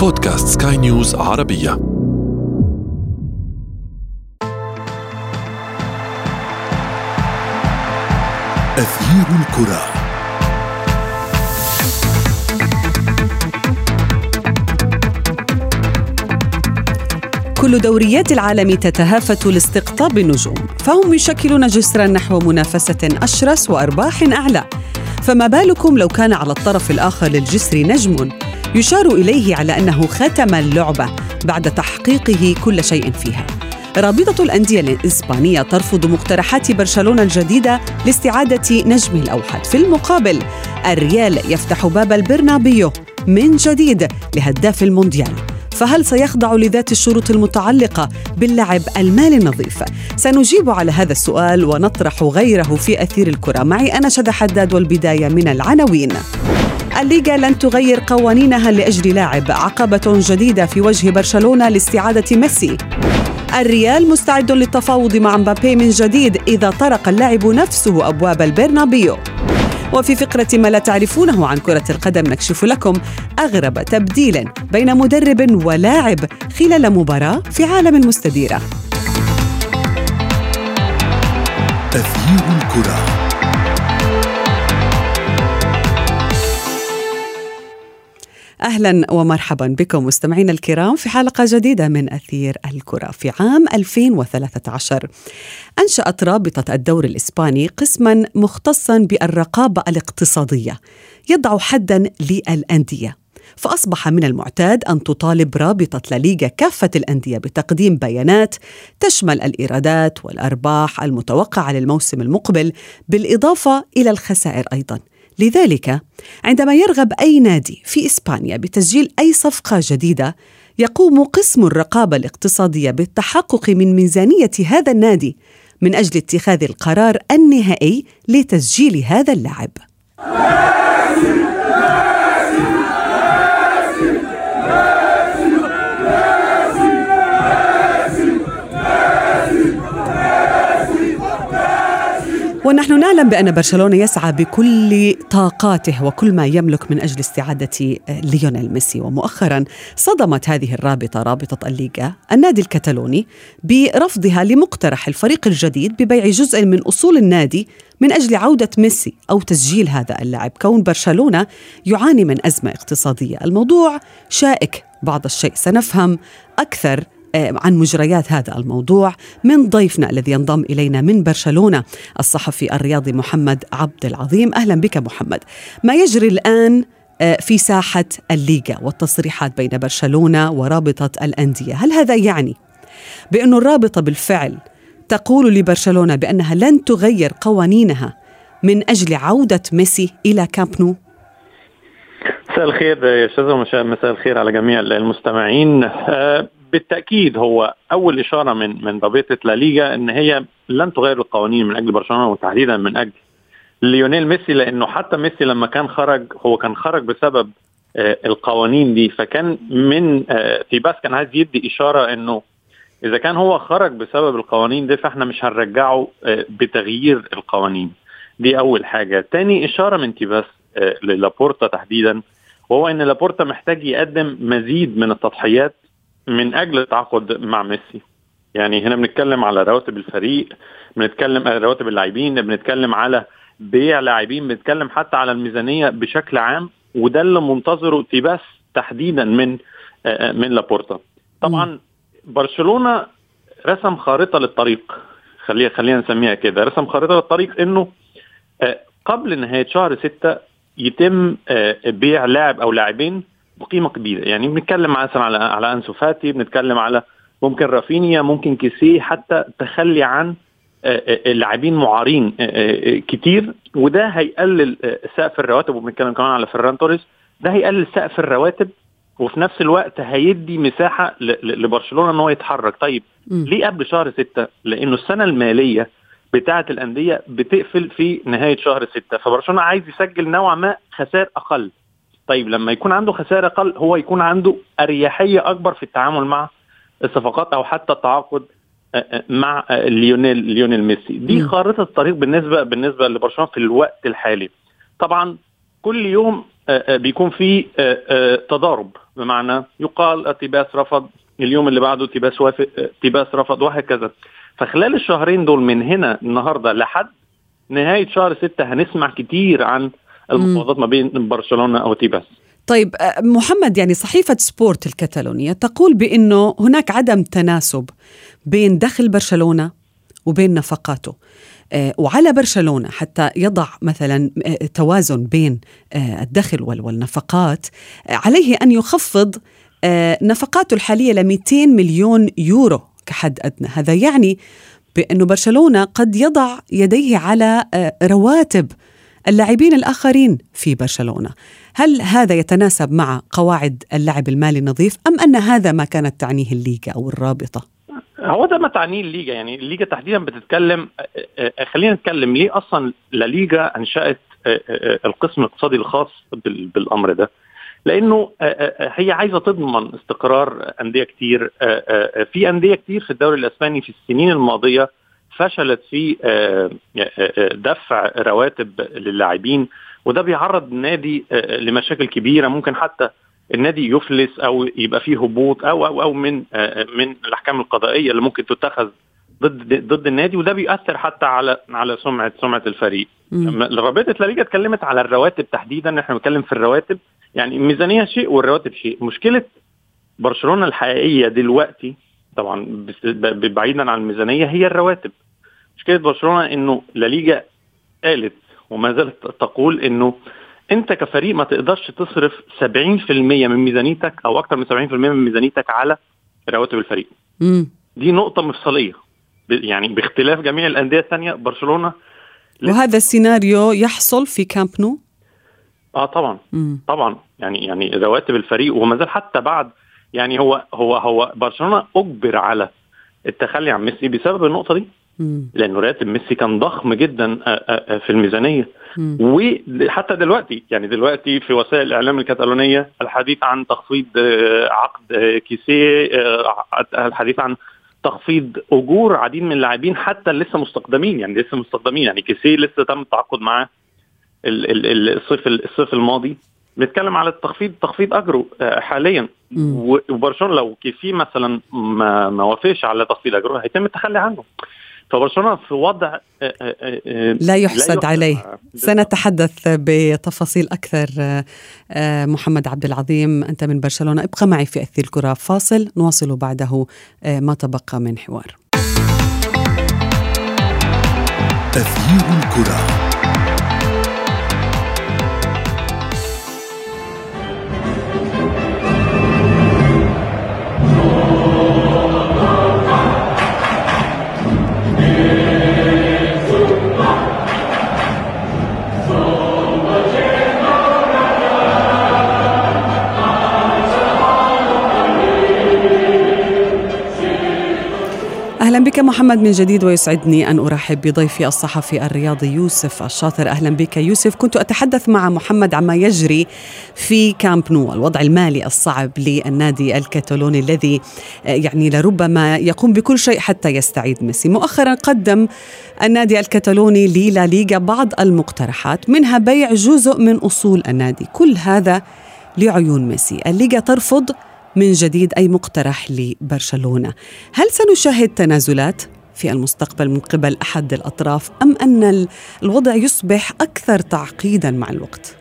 بودكاست سكاي نيوز عربية. أثير الكرة. كل دوريات العالم تتهافت لاستقطاب النجوم فهم يشكلون جسرا نحو منافسة أشرس وأرباح أعلى. فما بالكم لو كان على الطرف الآخر للجسر نجم؟ يشار إليه على أنه ختم اللعبة بعد تحقيقه كل شيء فيها. رابطة الأندية الإسبانية ترفض مقترحات برشلونة الجديدة لاستعادة نجمه الأوحد. في المقابل الريال يفتح باب البرنابيو من جديد لهداف المونديال. فهل سيخضع لذات الشروط المتعلقة باللعب المالي النظيف؟ سنجيب على هذا السؤال ونطرح غيره في أثير الكرة. معي أنا شد حداد والبداية من العناوين. الليغا لن تغير قوانينها لأجل لاعب. عقبة جديدة في وجه برشلونة لاستعادة ميسي. الريال مستعد للتفاوض مع مبابي من جديد إذا طرق اللاعب نفسه أبواب البرنابيو. وفي فقرة ما لا تعرفونه عن كرة القدم نكشف لكم أغرب تبديل بين مدرب ولاعب خلال مباراة في عالم المستديرة. أثير الكرة. أهلا ومرحبا بكم مستمعينا الكرام في حلقة جديدة من أثير الكرة في عام 2013 أنشأت رابطة الدوري الإسباني قسما مختصا بالرقابة الاقتصادية يضع حدا للأندية. فأصبح من المعتاد أن تطالب رابطة لليغا كافة الأندية بتقديم بيانات تشمل الإيرادات والأرباح المتوقعة للموسم المقبل بالإضافة إلى الخسائر أيضا. لذلك عندما يرغب أي نادي في إسبانيا بتسجيل أي صفقة جديدة يقوم قسم الرقابة الاقتصادية بالتحقق من ميزانية هذا النادي من أجل اتخاذ القرار النهائي لتسجيل هذا اللاعب. ونحن نعلم بأن برشلونة يسعى بكل طاقاته وكل ما يملك من أجل استعادة ليونيل ميسي. ومؤخرا صدمت هذه الرابطة رابطة الليغا النادي الكتالوني برفضها لمقترح الفريق الجديد ببيع جزء من أصول النادي من أجل عودة ميسي أو تسجيل هذا اللاعب. كون برشلونة يعاني من أزمة اقتصادية. الموضوع شائك بعض الشيء. سنفهم أكثر آه، عن مجريات هذا الموضوع من ضيفنا الذي ينضم إلينا من برشلونة الصحفي الرياضي محمد عبد العظيم. أهلا بك محمد. ما يجري الآن آه، في ساحة الليغا والتصريحات بين برشلونة ورابطة الأندية؟ هل هذا يعني بأن الرابطة بالفعل تقول لبرشلونة بأنها لن تغير قوانينها من أجل عودة ميسي إلى كامب نو؟ مساء الخير يا أستاذ مساء الخير على جميع المستمعين. آه، بالتأكيد هو أول إشارة من من رابطه لا ليغا إن هي لن تغير القوانين من أجل برشلونة وتحديدا من أجل ليونيل ميسي لأنه حتى ميسي لما كان خرج هو كان خرج بسبب آه القوانين دي. فكان من آه في بس كان عايز يدي إشارة إنه إذا كان هو خرج بسبب القوانين دي فإحنا مش هنرجعه آه بتغيير القوانين. دي أول حاجة. تاني إشارة من تيباس آه للابورتا تحديدا وهو إن لابورتا محتاج يقدم مزيد من التضحيات من أجل التعاقد مع ميسي. يعني هنا بنتكلم على رواتب الفريق بنتكلم على رواتب اللاعبين بنتكلم على بيع لاعبين بنتكلم حتى على الميزانية بشكل عام وده اللي منتظره تيباس تحديدا من من لابورتا. طبعا برشلونة رسم خارطة للطريق. خلينا خلينا نسميها كده. رسم خارطة للطريق إنه قبل نهاية شهر ستة يتم بيع لاعب أو لاعبين بقيمه كبيرة. يعني بنتكلم مثلا على على أنسو فاتي بنتكلم على ممكن رافينيا ممكن كيسي حتى تخلي عن اللاعبين معارين كتير. وده هيقلل سقف الرواتب وبنتكلم كمان على فران توريس. ده هيقلل سقف الرواتب وفي نفس الوقت هيدي مساحة لبرشلونة إن هو يتحرك. طيب م. ليه قبل شهر ستة؟ لأنه السنة المالية بتاعة الأندية بتقفل في نهاية شهر ستة. فبرشلونة عايز يسجل نوعا ما خسائر أقل. طيب لما يكون عنده خسائر أقل هو يكون عنده أريحية أكبر في التعامل مع الصفقات أو حتى التعاقد مع ليونيل ليونيل ميسي. دي خارطه الطريق بالنسبة بالنسبة لبرشلونة في الوقت الحالي. طبعا كل يوم بيكون في تضارب. بمعنى يقال تيباس رفض اليوم اللي بعده تيباس وافق تيباس رفض وهكذا. فخلال الشهرين دول من هنا النهارده لحد نهاية شهر ستة هنسمع كتير عن المفاوضات ما بين برشلونة أو تيباس. طيب محمد يعني صحيفة سبورت الكتالونية تقول بأنه هناك عدم تناسب بين دخل برشلونة وبين نفقاته. وعلى برشلونة حتى يضع مثلا توازن بين الدخل والنفقات عليه أن يخفض نفقاته الحالية ل 200 مليون يورو كحد أدنى. هذا يعني بأنه برشلونة قد يضع يديه على رواتب اللاعبين الآخرين في برشلونة. هل هذا يتناسب مع قواعد اللعب المالي النظيف أم أن هذا ما كانت تعنيه الليغا أو الرابطة؟ هو ده ما تعنيه الليجا يعني الليجا تحديدا بتتكلم خلينا نتكلم ليه أصلا لا ليجا أنشأت القسم الاقتصادي الخاص بالأمر ده. لأنه هي عايزة تضمن استقرار أندية كتير في أندية كتير في الدوري الإسباني في السنين الماضية فشلت في دفع رواتب للاعبين وده بيعرض النادي لمشاكل كبيرة. ممكن حتى النادي يفلس أو يبقى فيه هبوط أو أو أو من من الأحكام القضائية اللي ممكن تتخذ ضد ضد النادي. وده بيأثر حتى على على سمعة سمعة الفريق. رابطة لا ليجا اتكلمت على الرواتب تحديدا إحنا بنتكلم في الرواتب. يعني الميزانية شيء والرواتب شيء، مشكلة برشلونة الحقيقية دلوقتي طبعا بعيدا عن الميزانية هي الرواتب. مشكلة برشلونة إنه لا ليجا قالت وما زالت تقول إنه أنت كفريق ما تقدرش تصرف 70% من ميزانيتك أو أكثر من 70% من ميزانيتك على رواتب الفريق. مم. دي نقطة مفصلية يعني باختلاف جميع الأندية الثانية برشلونة وهذا السيناريو يحصل في كامب نو؟ آه طبعا مم. طبعا يعني يعني رواتب الفريق وما زال حتى بعد يعني هو هو هو برشلونة أجبر على التخلي عن ميسي بسبب النقطة دي مم. لأنه راتب ميسي كان ضخم جدا في الميزانية. مم. وحتى دلوقتي يعني دلوقتي في وسائل الإعلام الكتالونية الحديث عن تخفيض عقد كيسيه الحديث عن تخفيض أجور عديد من اللاعبين حتى لسه مستقدمين يعني لسه مستقدمين. يعني كيسيه لسه تم التعاقد معاه الصيف الصيف الماضي. بنتكلم على التخفيض تخفيض أجره حاليا. وبرشلونة لو كيسيه مثلا ما ما وافقش على تخفيض أجره هيتم التخلي عنه. فبرشلونه في وضع لا يحسد عليه. سنتحدث بتفاصيل أكثر محمد عبد العظيم أنت من برشلونة. ابقى معي في أثير الكره فاصل نواصل بعده ما تبقى من حوار. تغيير الكرة. أهلا بك محمد من جديد ويسعدني أن أرحب بضيفي الصحفي الرياضي يوسف الشاطر. أهلا بك يوسف. كنت أتحدث مع محمد عما يجري في كامب نو الوضع المالي الصعب للنادي الكتالوني الذي يعني لربما يقوم بكل شيء حتى يستعيد ميسي. مؤخرا قدم النادي الكتالوني للا ليغا بعض المقترحات منها بيع جزء من أصول النادي. كل هذا لعيون ميسي. الليغا ترفض من جديد أي مقترح لبرشلونة. هل سنشاهد تنازلات في المستقبل من قبل أحد الأطراف أم أن الوضع يصبح أكثر تعقيدا مع الوقت؟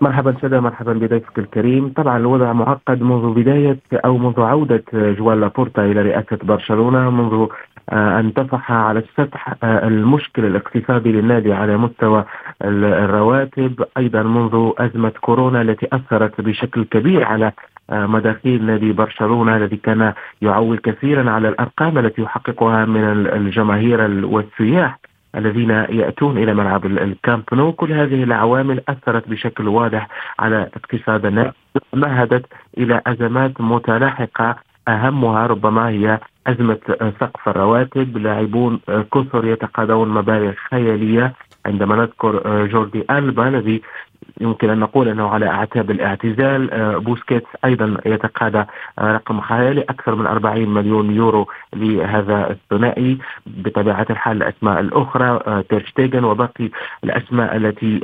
مرحبا سادة مرحبا بضيفك الكريم. طبعا الوضع معقد منذ بداية أو منذ عودة جوان لابورتا إلى رئاسة برشلونة منذ أن طفح على السطح المشكل الاقتصادي للنادي على مستوى الرواتب. أيضا منذ أزمة كورونا التي أثرت بشكل كبير على مداخيل نادي برشلونة الذي كان يعول كثيرا على الأرقام التي يحققها من الجماهير والسياح الذين يأتون إلى ملعب الكامب نو. كل هذه العوامل أثرت بشكل واضح على اقتصاد النادي مهدت إلى أزمات متلاحقة. أهمها ربما هي أزمة سقف الرواتب. لاعبون كثر يتقاضون مبالغ خيالية. عندما نذكر جوردي ألبا الذي يمكن أن نقول أنه على أعتاب الاعتزال بوسكيتس أيضا يتقاضى رقم خيالي أكثر من 40 مليون يورو لهذا الثنائي بطبيعة الحال الأسماء الأخرى تيرشتيغن وباقي الأسماء التي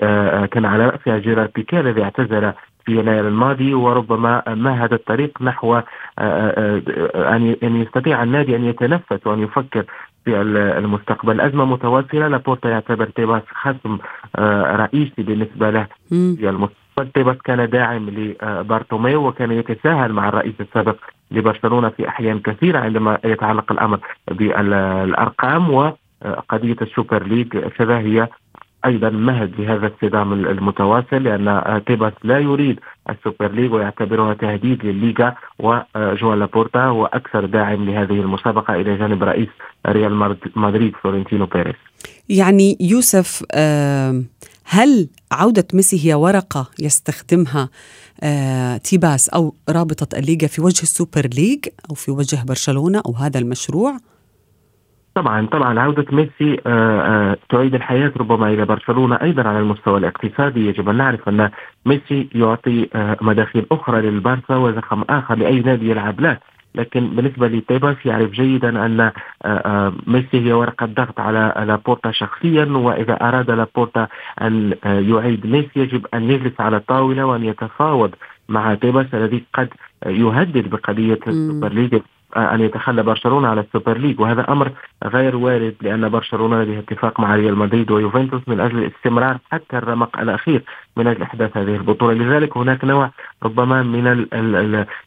كان على رأسها جيرار بيكي الذي اعتزل في يناير الماضي وربما مهد الطريق نحو آه، آه، آه، أن يستطيع النادي أن يتنفس وأن يفكر في المستقبل. الأزمة متواصلة لابورتا يعتبر تيباس خصم رئيسي بالنسبة له. في المستقبل تيباس كان داعم لبارتوميو وكان يتساهل مع الرئيس السابق لبرشلونة في أحيان كثيرة عندما يتعلق الأمر بالأرقام وقضية السوبر ليج كذا هي أيضا مهد لهذا الصدام المتواصل لأن تيباس لا يريد السوبر ليج ويعتبرها تهديد للليغا وجوان لابورتا هو أكثر داعم لهذه المسابقة إلى جانب رئيس ريال مدريد فلورنتينو بيريز. يعني يوسف هل عودة ميسي هي ورقة يستخدمها تيباس أو رابطة الليغا في وجه السوبر ليج أو في وجه برشلونة أو هذا المشروع؟ طبعا طبعا عودة ميسي آه، آه، تعيد الحياة ربما إلى برشلونة أيضا على المستوى الاقتصادي. يجب أن نعرف أن ميسي يعطي آه، مداخيل أخرى للبارسا وزخم آخر لأي نادي يلعب. له لكن بالنسبة لتيباس يعرف جيدا أن ميسي هي ورقة ضغط على لابورتا شخصيا وإذا أراد لابورتا أن يعيد ميسي يجب أن يجلس على الطاولة وأن يتفاوض مع تيباس الذي قد يهدد بقضية السوبر ليج. أن يتخلى برشلونة على السوبر ليج. وهذا أمر غير وارد لأن برشلونة لديه اتفاق مع ريال مدريد ويوفنتوس من أجل الاستمرار حتى الرمق الأخير من أجل إحداث هذه البطولة. لذلك هناك نوع ربما من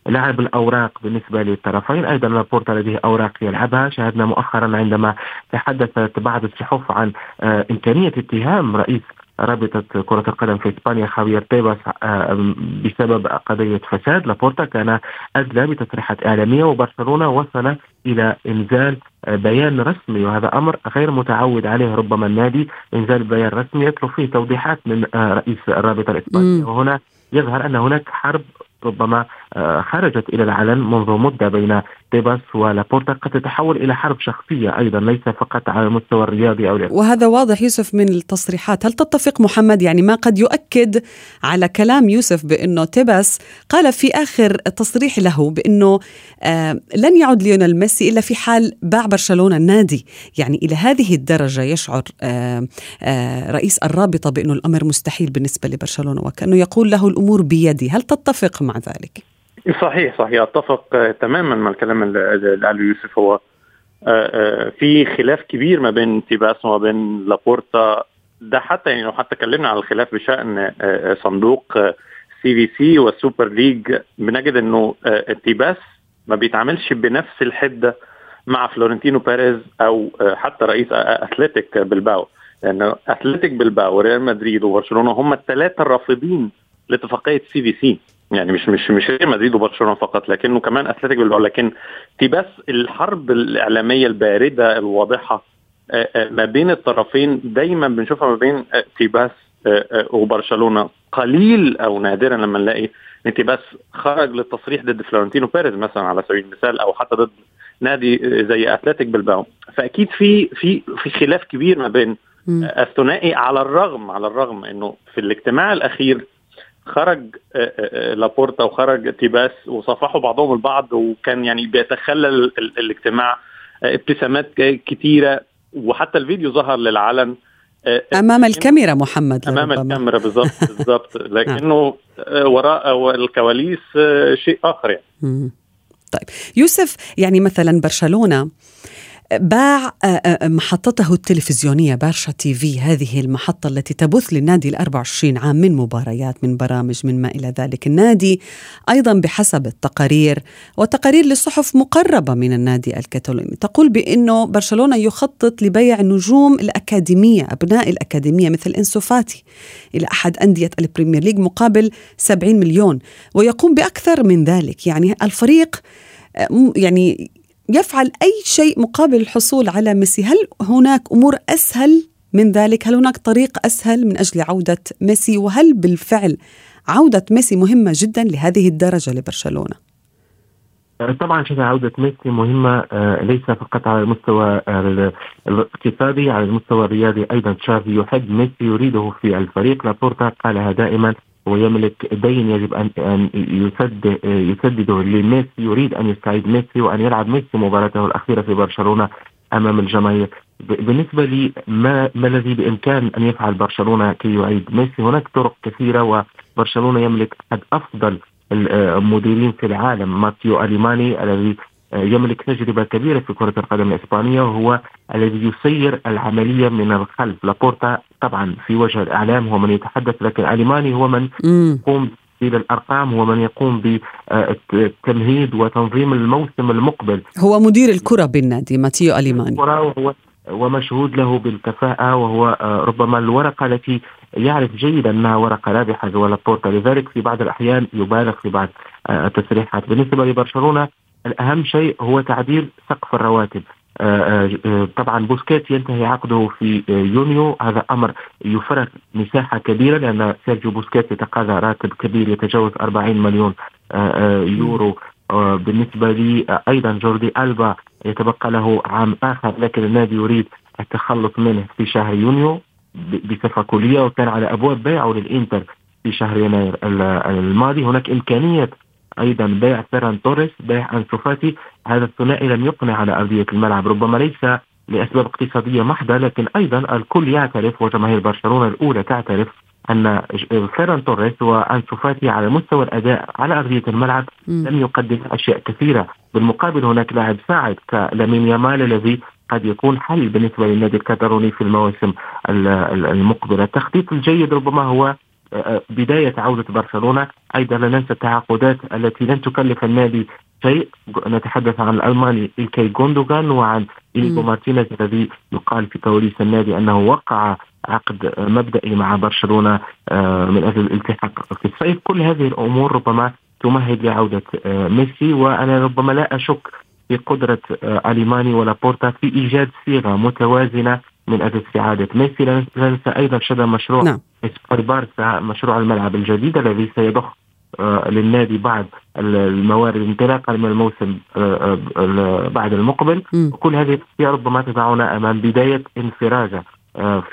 لعب الأوراق بالنسبة للطرفين. أيضا لابورتا لديه أوراق يلعبها. شاهدنا مؤخرا عندما تحدثت بعض الصحف عن آه، إمكانية اتهام رئيس رابطة كرة القدم في إسبانيا خاوير تيباس آه، بسبب قضية فساد. لابورتا كان أدلى بتصريحات إعلامية وبرشلونة وصل إلى إنزال بيان رسمي وهذا أمر غير متعود عليه ربما النادي. إنزال بيان رسمي يطلب فيه توضيحات من آه، رئيس الرابطة الإسبانية. وهنا يظهر أن هناك حرب ربما آه، خرجت إلى العلن منذ مدة بين تيباس ولابورتا قد تتحول إلى حرب شخصية أيضا ليس فقط على المستوى الرياضي أو وهذا واضح يوسف من التصريحات، هل تتفق محمد؟ يعني ما قد يؤكد على كلام يوسف بأنه تيباس قال في آخر تصريح له بأنه آه لن يعود ليونيل ميسي إلا في حال باع برشلونة النادي، يعني إلى هذه الدرجة يشعر آه آه رئيس الرابطة بأنه الأمر مستحيل بالنسبة لبرشلونة وكأنه يقول له الأمور بيدي، هل تتفق مع ذلك؟ صحيح صحيح. أتفق تماما مع الكلام اللي قاله يوسف. هو آه، آه، في خلاف كبير ما بين تيباس وما بين لابورتا. ده حتى يعني لو حتى اتكلمنا على الخلاف بشأن آه، صندوق سي في سي والسوبر ليج بنجد إنه تيباس ما بيتعاملش بنفس الحدة مع فلورنتينو بيريز أو حتى رئيس أتلتيك بلباو. لأن أتلتيك بلباو وريال مدريد وبرشلونة هم الثلاثه الرافضين لاتفاقية سي في سي. يعني مش مش مش ريال مدريد وبرشلونة فقط لكنه كمان اتلتيك بلباو لكن في بس الحرب الإعلامية الباردة الواضحة آه، آه، ما بين الطرفين دايما بنشوفها ما بين آه، تيباس وبرشلونة. قليل أو نادرا لما نلاقي ان تيباس خرج للتصريح ضد فلورنتينو بيريز مثلا على سبيل المثال أو حتى ضد نادي زي اتلتيك بلباو فأكيد في في في خلاف كبير ما بين الثنائي على الرغم على الرغم إنه في الاجتماع الأخير خرج آه، آه، آه، لابورتا وخرج تيباس وصافحوا بعضهم البعض وكان يعني بيتخلل الاجتماع ابتسامات كتيرة وحتى الفيديو ظهر للعلن أمام الكاميرا محمد أمام ربما. الكاميرا بالضبط بالضبط. لكنه وراء الكواليس شيء آخر يعني. طيب. يوسف يعني مثلا برشلونة باع آه، آه، محطته التلفزيونية بارشا تي في هذه المحطة التي تبث للنادي ال 24 عام من مباريات من برامج من ما إلى ذلك. النادي أيضا بحسب التقارير وتقارير لصحف مقربة من النادي الكتالوني تقول بأنه برشلونة يخطط لبيع نجوم الأكاديمية أبناء الأكاديمية مثل إنسو فاتي إلى أحد أندية البريمير ليج مقابل 70 مليون ويقوم بأكثر من ذلك. يعني الفريق آه، يعني يفعل أي شيء مقابل الحصول على ميسي. هل هناك أمور أسهل من ذلك؟ هل هناك طريق أسهل من أجل عودة ميسي؟ وهل بالفعل عودة ميسي مهمة جدا لهذه الدرجة لبرشلونة؟ طبعا شفنا عودة ميسي مهمة ليس فقط على المستوى الاقتصادي على المستوى الرياضي أيضا. تشافي يحب ميسي يريده في الفريق. لابورتا قالها دائما ويملك دين يجب ان أن يسدد يسدده لميسي يريد أن يستعيد ميسي وأن يلعب ميسي مباراته الأخيرة في برشلونة أمام الجماهير. بالنسبة لي ما ما الذي بإمكان أن يفعل برشلونة كي يعيد ميسي؟ هناك طرق كثيرة وبرشلونة يملك احد أفضل المديرين في العالم ماتيو أليماني الذي يملك تجربة كبيرة في كرة القدم الإسبانية وهو الذي يسير العملية من الخلف. لابورتا طبعا في وجه الإعلام هو من يتحدث لكن أليماني هو من يقوم الارقام هو من يقوم بالتمهيد وتنظيم الموسم المقبل. هو مدير الكرة بالنادي ماتيو أليماني. وهو ومشهود له بالكفاءة وهو ربما الورقة التي يعرف جيدا أنها ورقة رابحة لابورتا لذلك في بعض الأحيان يبالغ في بعض التصريحات بالنسبة لبرشلونة الأهم شيء هو تعديل سقف الرواتب. آه، آه، آه، طبعا بوسكيت ينتهي عقده في يونيو. هذا أمر يفرغ مساحة كبيرة لأن سيرجيو بوسكيت يتقاضى راتب كبير يتجاوز 40 مليون يورو. بالنسبة لي أيضا جوردي ألبا يتبقى له عام آخر لكن النادي يريد التخلص منه في شهر يونيو بصفة كلية وكان على أبواب بيعه للإنتر في شهر يناير الماضي. هناك إمكانية أيضا بيع فيران توريس بيع أنسو فاتي. هذا الثنائي لم يقنع على أرضية الملعب ربما ليس لأسباب اقتصادية محضة لكن أيضا الكل يعترف وجماهير برشلونة الأولى تعترف أن فيران توريس وأنسو فاتي على مستوى الأداء على أرضية الملعب لم يقدم أشياء كثيرة. بالمقابل هناك لاعب صاعد كلامين يامال الذي قد يكون حل بالنسبة للنادي الكاتالوني في المواسم المقبلة. التخطيط الجيد ربما هو بداية عودة برشلونة أيضا لا ننسى التعاقدات التي لن تكلف النادي شيء. نتحدث عن الألماني إلكاي جوندوغان وعن إنيجو مارتينيز الذي يقال في كواليس النادي أنه وقع عقد مبدئي مع برشلونة آه، من أجل الالتحاق في الصيف. كل هذه الأمور ربما تمهد لعودة آه، ميسي وأنا ربما لا أشك في قدرة آه، أليماني ولابورتا في إيجاد صيغة متوازنة من أجل استعادة ميسي لا ننسى أيضا شبه مشروع نعم. بارسا مشروع الملعب الجديد الذي سيضخ آه للنادي بعض الموارد انطلاقا من الموسم آه آه بعد المقبل م. كل هذه الأشياء ربما تدعنا أمام بداية انفراجه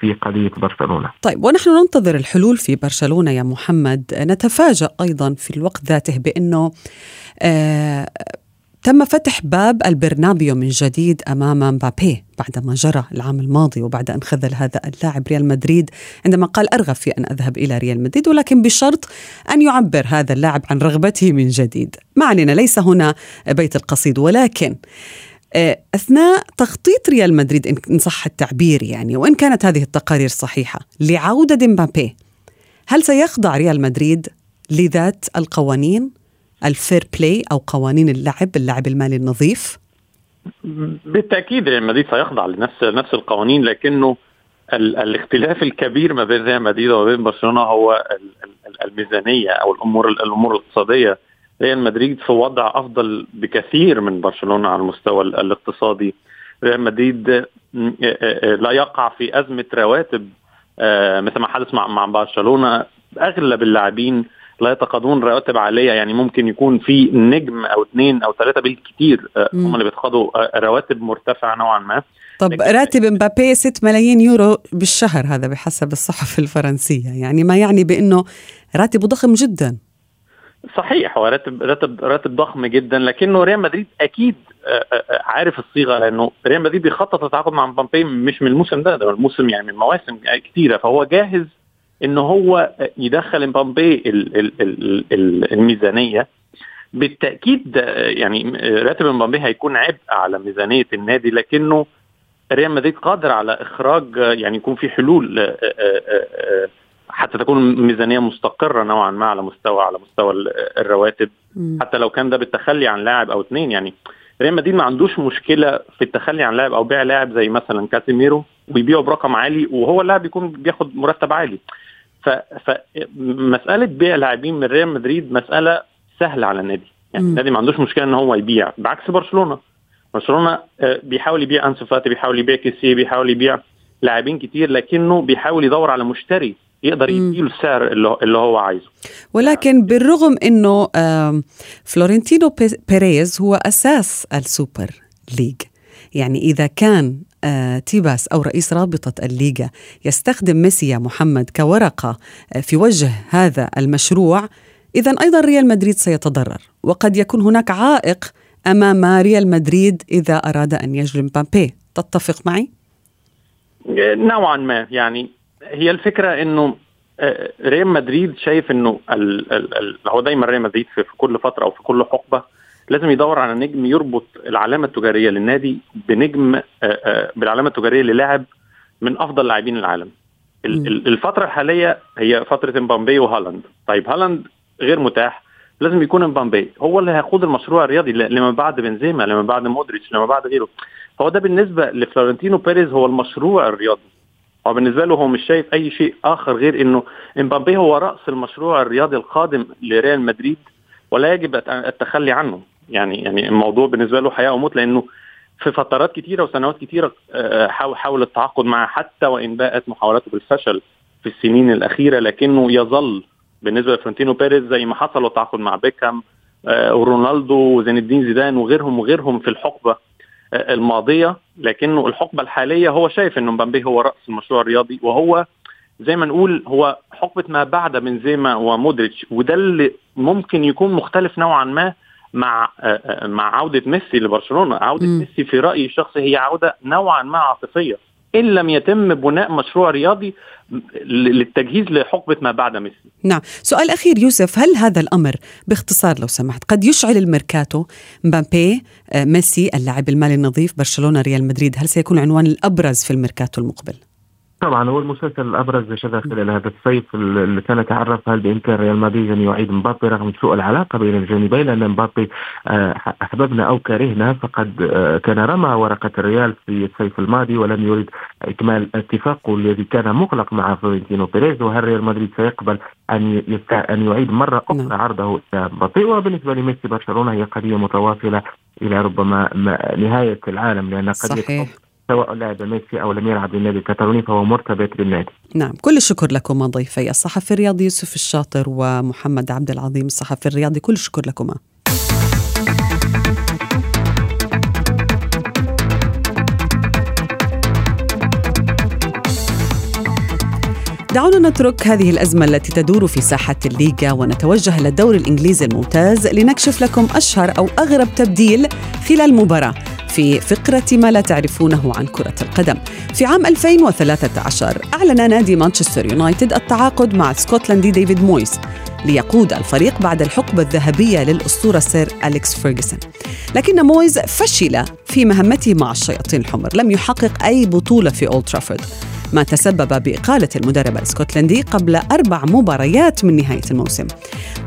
في قضية برشلونة طيب ونحن ننتظر الحلول في برشلونة يا محمد نتفاجأ أيضا في الوقت ذاته بأنه آه، تم فتح باب البرنابيو من جديد أمام مبابي بعدما جرى العام الماضي وبعد أن خذل هذا اللاعب ريال مدريد عندما قال أرغب في أن أذهب إلى ريال مدريد ولكن بشرط أن يعبر هذا اللاعب عن رغبته من جديد. ما علينا ليس هنا بيت القصيد ولكن آه، أثناء تخطيط ريال مدريد إن صح التعبير يعني وإن كانت هذه التقارير صحيحة لعودة مبابي هل سيخضع ريال مدريد لذات القوانين ال fair play أو قوانين اللعب اللعب المالي النظيف؟ بالتأكيد ريال مدريد سيخضع لنفس نفس القوانين لكنه ال الاختلاف الكبير ما بين ريال مدريد وما بين برشلونة هو الميزانية أو الأمور الأمور الاقتصادية. ريال مدريد في وضع أفضل بكثير من برشلونة على المستوى الاقتصادي. ريال مدريد لا يقع في أزمة رواتب مثل ما حدث مع مع برشلونة. أغلب اللاعبين لا يتقاضون رواتب عالية يعني ممكن يكون في نجم أو اثنين أو ثلاثة بالكثير آه، هم اللي بيتقاضوا آه، رواتب مرتفعة نوعا ما. طب راتب مبابي 6 ملايين يورو بالشهر هذا بحسب الصحف الفرنسية. يعني ما يعني بأنه راتبه ضخم جدا. صحيح هو راتب راتب راتب ضخم جدا لكنه ريال مدريد أكيد آه، عارف الصيغة لأنه ريال مدريد بيخطط التعاقد مع مبابي مش من الموسم ده ده الموسم يعني من مواسم كثيره فهو جاهز إن هو يدخل إمبابي الميزانية. بالتأكيد يعني راتب إمبابي هيكون عبء على ميزانية النادي لكنه ريال مدريد قادر على إخراج يعني يكون في حلول آه، آه، آه، حتى تكون ميزانية مستقرة نوعا ما على مستوى على مستوى الرواتب. حتى لو كان ده بالتخلي عن لاعب أو اثنين يعني ريال مدريد ما عندوش مشكلة في التخلي عن لاعب أو بيع لاعب زي مثلا كاسيميرو ويبيعه برقم عالي وهو اللاعب يكون بياخد مرتب عالي. فمساله بيع لاعبين من ريال مدريد مسألة سهلة على النادي. يعني. النادي ما عندوش مشكلة إن هو يبيع بعكس برشلونة. برشلونة آه، بيحاول يبيع أنسو فاتي بيحاول يبيع كيسي بيحاول يبيع لاعبين كتير لكنه بيحاول يدور على مشتري يقدر يديله السعر اللي هو عايزه. ولكن بالرغم إنه فلورنتينو بيريز هو أساس السوبر ليج يعني إذا كان تيباس أو رئيس رابطة الليغا يستخدم ميسي يا محمد كورقة آه، في وجه هذا المشروع. اذا أيضا ريال مدريد سيتضرر وقد يكون هناك عائق أمام ريال مدريد إذا أراد أن يجلب مبابي. تتفق معي؟ نوعا ما يعني هي الفكرة إنه آه، ريال مدريد شايف إنه هو دايما ريال مدريد في, في كل فترة أو في كل حقبة لازم يدور على نجم يربط العلامة التجارية للنادي بنجم آه، آه، بالعلامة التجارية للاعب من أفضل لاعبين العالم. الفترة الحالية هي فترة امبابي وهالاند. طيب هالاند غير متاح. لازم يكون امبابي. هو اللي هيقود المشروع الرياضي لما بعد بنزيما لما بعد مودريتش لما بعد غيره. فهو ده بالنسبة لفلورنتينو بيريز هو المشروع الرياضي. هو بالنسبة له هو مش شايف أي شيء آخر غير إنه امبابي هو رأس المشروع الرياضي القادم لريال مدريد ولا يجب التخلي عنه. يعني يعني الموضوع بالنسبة له حياة وموت لأنه في فترات كثيره وسنوات كثيره آه، حاول التعاقد معه حتى وإن باءت محاولاته بالفشل في السنين الأخيرة لكنه يظل بالنسبة لفرنتينو بيريز زي ما حصل التعاقد مع بيكهام آه، ورونالدو وزين الدين زيدان وغيرهم وغيرهم في الحقبة آه، الماضية. لكنه الحقبة الحالية هو شايف إنه مبابي هو رأس المشروع الرياضي وهو زي ما نقول هو حقبة ما بعد بنزيما ومودريتش وده اللي ممكن يكون مختلف نوعا ما مع آه، آه، مع عودة ميسي لبرشلونة، عودة م. ميسي في رأيي الشخصي هي عودة نوعا ما عاطفية إن لم يتم بناء مشروع رياضي للتجهيز لحقبة ما بعد ميسي. نعم، سؤال أخير يوسف، هل هذا الأمر باختصار لو سمحت قد يشعل الميركاتو مبابي آه، ميسي اللعب المالي النظيف برشلونة ريال مدريد، هل سيكون العنوان الأبرز في الميركاتو المقبل؟ طبعا هو المسلسل الأبرز شذا خلال هذا الصيف اللي سنتعرف هل بإمكان ريال مدريد أن يعيد مبابي رغم سوء العلاقة بين الجانبين لأن مبابي آه، أحببنا أو كرهنا فقد آه، كان رمى ورقة الريال في الصيف الماضي ولم يريد إكمال اتفاقه الذي كان مغلق مع فلورنتينو بيريز وهل ريال مدريد سيقبل أن أن يعيد مرة أخرى نعم. عرضه مبابي وبالنسبة لميسي برشلونة هي قضية متواصلة إلى ربما نهاية العالم لأن قضية صحيح. سواء لعب ميسي أو لم يلعب للنادي الكتالوني فهو مرتبط بالنادي. نعم، كل الشكر لكما ضيفي الصحفي الرياضي يوسف الشاطر ومحمد عبد العظيم الصحفي الرياضي، كل الشكر لكما. دعونا نترك هذه الأزمة التي تدور في ساحة الليغا ونتوجه إلى الدوري الإنجليزي الممتاز لنكشف لكم أشهر أو أغرب تبديل خلال المباراة في فقرة ما لا تعرفونه عن كرة القدم. في عام 2013 أعلن نادي مانشستر يونايتد التعاقد مع السكوتلندي ديفيد مويس ليقود الفريق بعد الحقبة الذهبية للأسطورة سير أليكس فيرغسون لكن مويس فشل في مهمته مع الشياطين الحمر. لم يحقق أي بطولة في أولد ترافورد. ما تسبب بإقالة المدرب الإسكتلندي قبل أربع مباريات من نهاية الموسم.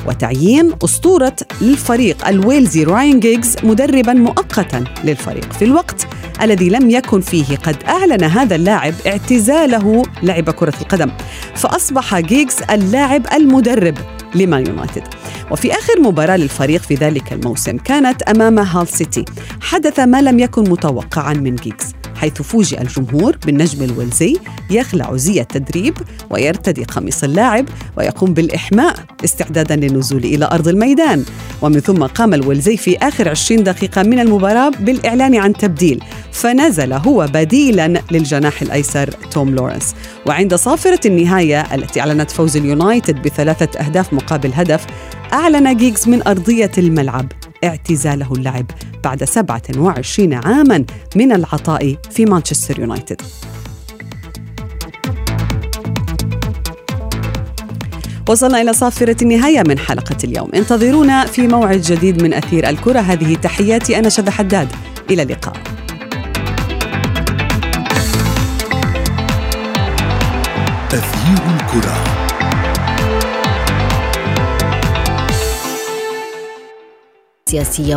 وتعيين أسطورة للفريق الويلزي راين جيجز مدربا مؤقتا للفريق في الوقت الذي لم يكن فيه قد أعلن هذا اللاعب اعتزاله لعب كرة القدم. فأصبح جيجز اللاعب المدرب لمان يونايتد. وفي آخر مباراة للفريق في ذلك الموسم كانت أمام هال سيتي. حدث ما لم يكن متوقعا من جيجز. حيث فوجئ الجمهور بالنجم الويلزي يخلع زي التدريب ويرتدي قميص اللاعب ويقوم بالإحماء استعدادا للنزول إلى أرض الميدان. ومن ثم قام الويلزي في آخر 20 دقيقة من المباراة بالإعلان عن تبديل فنزل هو بديلا للجناح الأيسر توم لورنس. وعند صافرة النهاية التي أعلنت فوز اليونايتد بثلاثة أهداف مقابل هدف أعلن جيجز من أرضية الملعب اعتزاله اللعب بعد 27 عاما من العطاء في مانشستر يونايتد. وصلنا إلى صافرة النهاية من حلقة اليوم. انتظرونا في موعد جديد من أثير الكرة. هذه تحياتي أنا شذى حداد. إلى اللقاء. أثير الكرة. السياسية